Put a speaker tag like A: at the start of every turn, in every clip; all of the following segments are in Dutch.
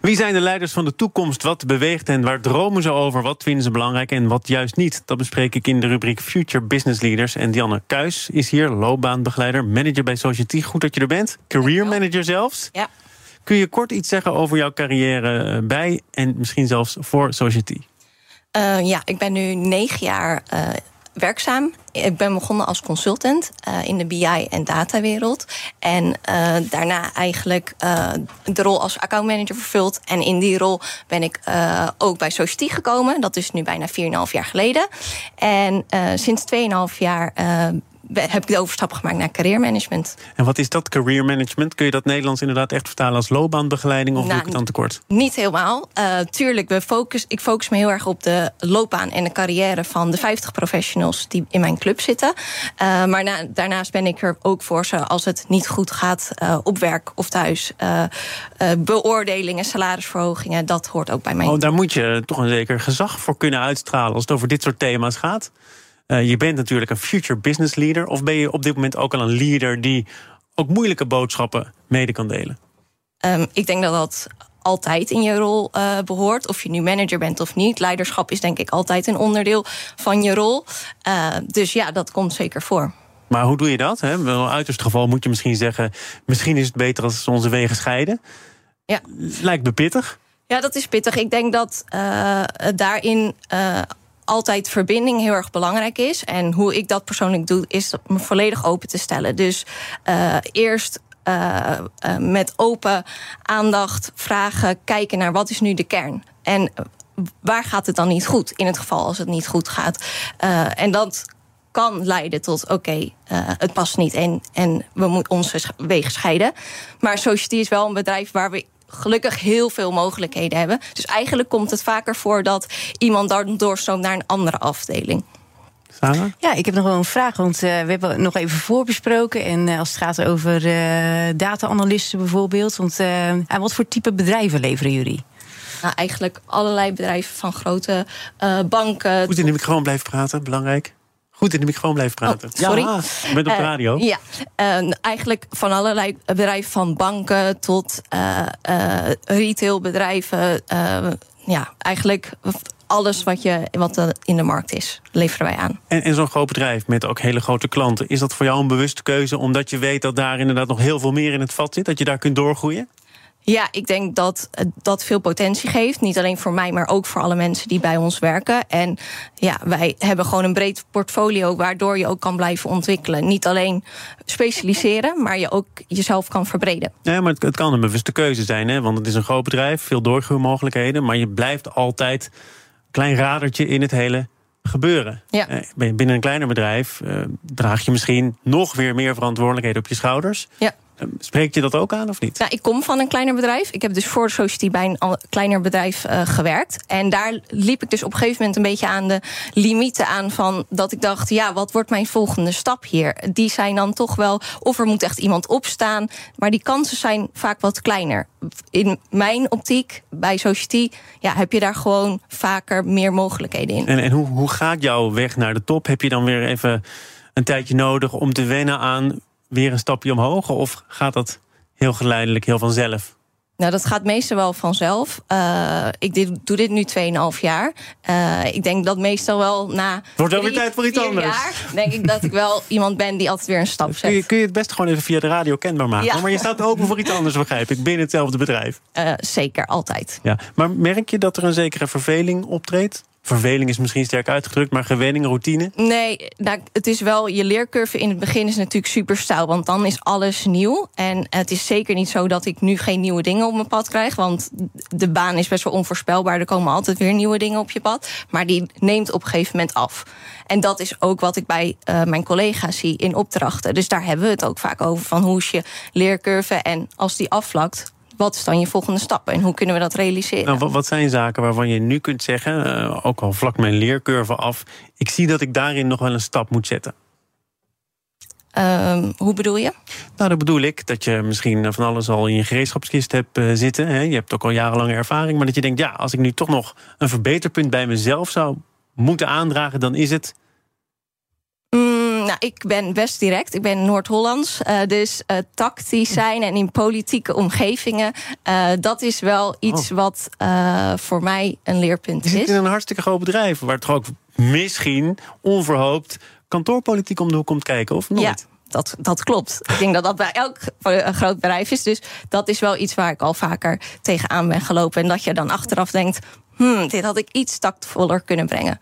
A: Wie zijn de leiders van de toekomst? Wat beweegt en waar dromen ze over? Wat vinden ze belangrijk en wat juist niet? Dat bespreek ik in de rubriek Future Business Leaders. En Dianne Kuis is hier, loopbaanbegeleider, manager bij Society. Goed dat je er bent. Career manager zelfs.
B: Ja.
A: Kun je kort iets zeggen over jouw carrière eh, bij en misschien zelfs voor Society?
B: Uh, ja, ik ben nu negen jaar uh, werkzaam. Ik ben begonnen als consultant uh, in de BI- en datawereld. En uh, daarna eigenlijk uh, de rol als accountmanager vervuld. En in die rol ben ik ook bij Society gekomen. Dat is nu bijna 4,5 jaar geleden. En sinds 2,5 jaar heb ik de overstap gemaakt naar career management.
A: En wat is dat career management? Kun je dat Nederlands inderdaad echt vertalen als loopbaanbegeleiding of nou, doe ik het dan tekort?
B: Niet helemaal. Uh, tuurlijk, we focus, ik focus me heel erg op de loopbaan en de carrière van de 50 professionals die in mijn club zitten. Uh, maar na, daarnaast ben ik er ook voor ze als het niet goed gaat uh, op werk of thuis. beoordelingen, salarisverhogingen, dat hoort ook bij mij.
A: Oh, daar moet je toch een zeker gezag voor kunnen uitstralen als het over dit soort thema's gaat. Uh, je bent natuurlijk een future business leader. Of ben je op dit moment ook al een leader die ook moeilijke boodschappen mede kan delen?
B: Um, ik denk dat dat altijd in je rol uh, behoort. Of je nu manager bent of niet. Leiderschap is denk ik altijd een onderdeel van je rol. Uh, dus ja, dat komt zeker voor.
A: Maar hoe doe je dat? Hè? Wel uiterst geval moet je misschien zeggen... misschien is het beter als onze wegen scheiden.
B: Ja.
A: Lijkt me pittig.
B: Ja, dat is pittig. Ik denk dat uh, daarin altijd verbinding heel erg belangrijk is. En hoe ik dat persoonlijk doe, is me volledig open te stellen. Dus uh, eerst uh, uh, met open aandacht vragen, kijken naar wat is nu de kern. En waar gaat het dan niet goed? In het geval als het niet goed gaat. en dat kan leiden tot oké, het past niet in en we moeten onze wegen scheiden. Maar Society is wel een bedrijf waar we gelukkig heel veel mogelijkheden hebben. Dus eigenlijk komt het vaker voor dat iemand dan doorstroomt naar een andere afdeling.
A: Sarah?
C: Ja, ik heb nog wel een vraag. Want uh, we hebben nog even voorbesproken. En uh, als het gaat over uh, data-analysten bijvoorbeeld. Want aan wat voor type bedrijven leveren jullie?
B: Nou, eigenlijk allerlei bedrijven van grote banken.
A: Goed in de microfoon blijven praten, belangrijk. Goed in de microfoon blijven praten.
B: Oh, sorry.
A: Ja, je bent op de radio.
B: Uh, ja, uh, eigenlijk van allerlei bedrijven, van banken tot uh, retailbedrijven. ja, eigenlijk alles wat, je, wat er in de markt is, leveren wij aan.
A: En, en zo'n groot bedrijf met ook hele grote klanten, is dat voor jou een bewuste keuze omdat je weet dat daar inderdaad nog heel veel meer in het vat zit, dat je daar kunt doorgroeien?
B: Ja, ik denk dat dat veel potentie geeft. Niet alleen voor mij, maar ook voor alle mensen die bij ons werken. En ja, wij hebben gewoon een breed portfolio waardoor je ook kan blijven ontwikkelen. Niet alleen specialiseren, maar je ook jezelf kan verbreden.
A: Ja, maar het, het kan een bewuste keuze zijn, hè? want het is een groot bedrijf, veel doorgroeimogelijkheden. Maar je blijft altijd een klein radertje in het hele gebeuren.
B: Ja.
A: Je binnen een kleiner bedrijf, uh, draag je misschien nog weer meer verantwoordelijkheden op je schouders.
B: Ja.
A: Spreekt je dat ook aan of niet?
B: Nou, ik kom van een kleiner bedrijf. Ik heb dus voor de Society bij een kleiner bedrijf uh, gewerkt. En daar liep ik dus op een gegeven moment een beetje aan de limieten aan van dat ik dacht, ja, wat wordt mijn volgende stap hier? Die zijn dan toch wel, of er moet echt iemand opstaan. Maar die kansen zijn vaak wat kleiner. In mijn optiek, bij Society, ja, heb je daar gewoon vaker meer mogelijkheden in.
A: En, en hoe, hoe gaat jouw weg naar de top? Heb je dan weer even een tijdje nodig om te wennen aan weer een stapje omhoog? Of gaat dat heel geleidelijk, heel vanzelf?
B: Nou, dat gaat meestal wel vanzelf. Uh, ik dit, doe dit nu 2,5 jaar. Uh, ik denk dat meestal wel na. Het
A: wordt wel weer tijd voor iets anders.
B: Jaar, denk ik dat ik wel iemand ben die altijd weer een stap zet.
A: Kun je, kun je het best gewoon even via de radio kenbaar maken? Ja. Maar je staat open voor iets anders, begrijp ik, binnen hetzelfde bedrijf.
B: Uh, zeker, altijd.
A: Ja. Maar merk je dat er een zekere verveling optreedt? Verveling is misschien sterk uitgedrukt, maar gewenning, routine?
B: Nee, het is wel, je leercurve in het begin is natuurlijk super stijl, want dan is alles nieuw. En het is zeker niet zo dat ik nu geen nieuwe dingen op mijn pad krijg, want de baan is best wel onvoorspelbaar. Er komen altijd weer nieuwe dingen op je pad, maar die neemt op een gegeven moment af. En dat is ook wat ik bij uh, mijn collega's zie in opdrachten. Dus daar hebben we het ook vaak over, van hoe is je leercurve en als die afvlakt, wat is dan je volgende stap en hoe kunnen we dat realiseren?
A: Nou, wat zijn zaken waarvan je nu kunt zeggen, uh, ook al vlak mijn leercurve af, ik zie dat ik daarin nog wel een stap moet zetten?
B: Um, hoe bedoel je?
A: Nou, dat bedoel ik dat je misschien van alles al in je gereedschapskist hebt uh, zitten. Hè? Je hebt ook al jarenlange ervaring. Maar dat je denkt, ja, als ik nu toch nog een verbeterpunt bij mezelf zou moeten aandragen, dan is het.
B: Nou, ik ben best direct. Ik ben Noord-Hollands. Uh, dus uh, tactisch zijn en in politieke omgevingen. dat is wel iets oh. wat voor mij een leerpunt
A: je
B: is.
A: zit in een hartstikke groot bedrijf. Waar toch ook misschien onverhoopt kantoorpolitiek om de hoek komt kijken, of nooit?
B: Ja. Dat, dat klopt. Ik denk dat dat bij elk groot bedrijf is. Dus dat is wel iets waar ik al vaker tegenaan ben gelopen. En dat je dan achteraf denkt: hmm, dit had ik iets tactvoller kunnen brengen.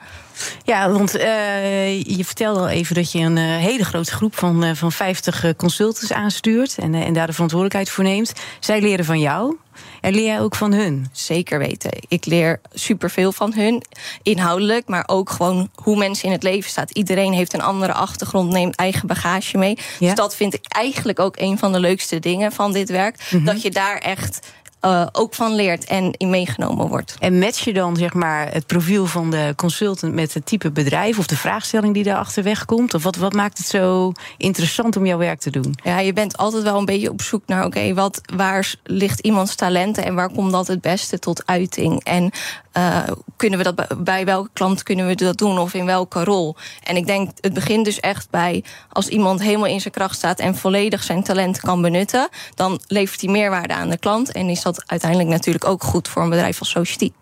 C: Ja, want uh, je vertelde al even dat je een uh, hele grote groep van, uh, van 50 consultants aanstuurt en, en daar de verantwoordelijkheid voor neemt. Zij leren van jou. En leer jij ook van hun?
B: Zeker weten. Ik leer superveel van hun, inhoudelijk, maar ook gewoon hoe mensen in het leven staan. Iedereen heeft een andere achtergrond, neemt eigen bagage mee. Ja. Dus dat vind ik eigenlijk ook een van de leukste dingen van dit werk. Mm -hmm. Dat je daar echt uh, ook van leert en in meegenomen wordt.
C: En match je dan zeg maar het profiel van de consultant met het type bedrijf of de vraagstelling die daar achterweg komt? Of wat, wat maakt het zo interessant om jouw werk te doen?
B: Ja, je bent altijd wel een beetje op zoek naar: oké, okay, wat waar ligt iemands talenten en waar komt dat het beste tot uiting? En uh, kunnen we dat bij welke klant kunnen we dat doen of in welke rol? En ik denk, het begint dus echt bij als iemand helemaal in zijn kracht staat en volledig zijn talent kan benutten, dan levert hij meerwaarde aan de klant en is dat uiteindelijk natuurlijk ook goed voor een bedrijf als Society.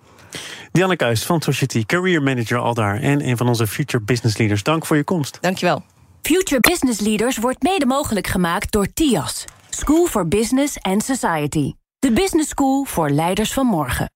A: Dianne Kuijs van Society, career manager al daar en een van onze Future Business Leaders. Dank voor je komst.
B: Dankjewel.
D: Future Business Leaders wordt mede mogelijk gemaakt door TIAS, School for Business and Society. De business school voor leiders van morgen.